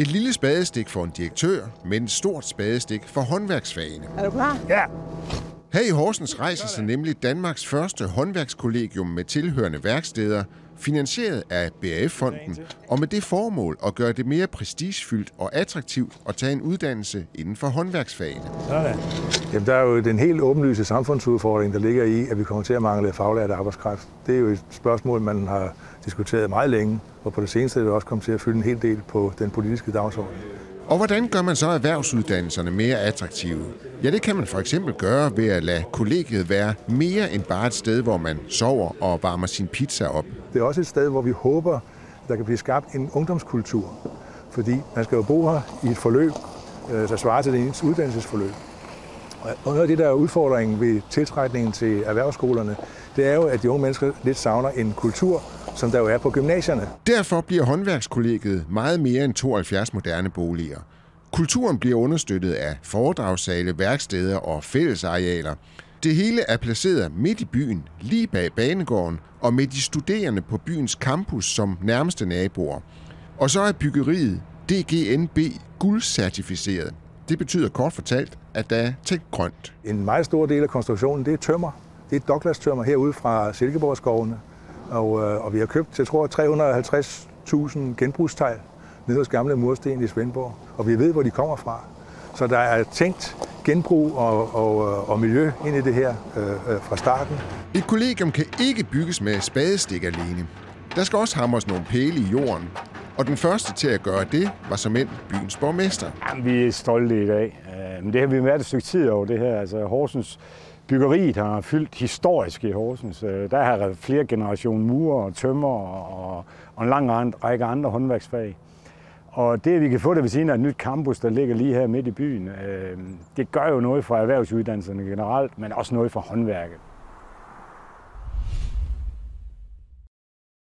Et lille spadestik for en direktør, men et stort spadestik for håndværksfagene. Er du klar? Ja. Her i Horsens rejser sig nemlig Danmarks første håndværkskollegium med tilhørende værksteder, finansieret af BAF-fonden, og med det formål at gøre det mere prestigefyldt og attraktivt at tage en uddannelse inden for håndværksfagene. Sådan. Jamen, der er jo den helt åbenlyse samfundsudfordring, der ligger i, at vi kommer til at mangle faglært arbejdskraft. Det er jo et spørgsmål, man har diskuteret meget længe, og på det seneste er det også kommet til at fylde en hel del på den politiske dagsorden. Og hvordan gør man så erhvervsuddannelserne mere attraktive? Ja, det kan man for eksempel gøre ved at lade kollegiet være mere end bare et sted, hvor man sover og varmer sin pizza op. Det er også et sted, hvor vi håber, der kan blive skabt en ungdomskultur. Fordi man skal jo bo her i et forløb, øh, der svarer til ens uddannelsesforløb. Og noget af det, der er udfordringen ved tiltrækningen til erhvervsskolerne, det er jo, at de unge mennesker lidt savner en kultur, som der jo er på gymnasierne. Derfor bliver håndværkskollegiet meget mere end 72 moderne boliger. Kulturen bliver understøttet af foredragssale, værksteder og fællesarealer. Det hele er placeret midt i byen, lige bag banegården, og med de studerende på byens campus som nærmeste naboer. Og så er byggeriet DGNB guldcertificeret. Det betyder kort fortalt, at der er tænkt grønt. En meget stor del af konstruktionen, det er tømmer. Det er Douglas-tømmer herude fra Silkeborgskovene. Og, øh, og vi har købt, jeg tror, 350.000 genbrugstegl nede hos Gamle Mursten i Svendborg. Og vi ved, hvor de kommer fra. Så der er tænkt genbrug og, og, og miljø ind i det her øh, øh, fra starten. Et kollegium kan ikke bygges med spadestik alene. Der skal også hamres nogle pæle i jorden. Og den første til at gøre det var som end byens borgmester. Jamen, vi er stolte i dag. Øh, men det har vi været et stykke tid over det her. Altså Horsens byggeriet har fyldt historisk i Horsens. Øh, der har været flere generationer murer og tømmer og, og en lang række- andre håndværksfag. Og det, at vi kan få det ved siden af et nyt campus, der ligger lige her midt i byen, øh, det gør jo noget for erhvervsuddannelserne generelt, men også noget for håndværket.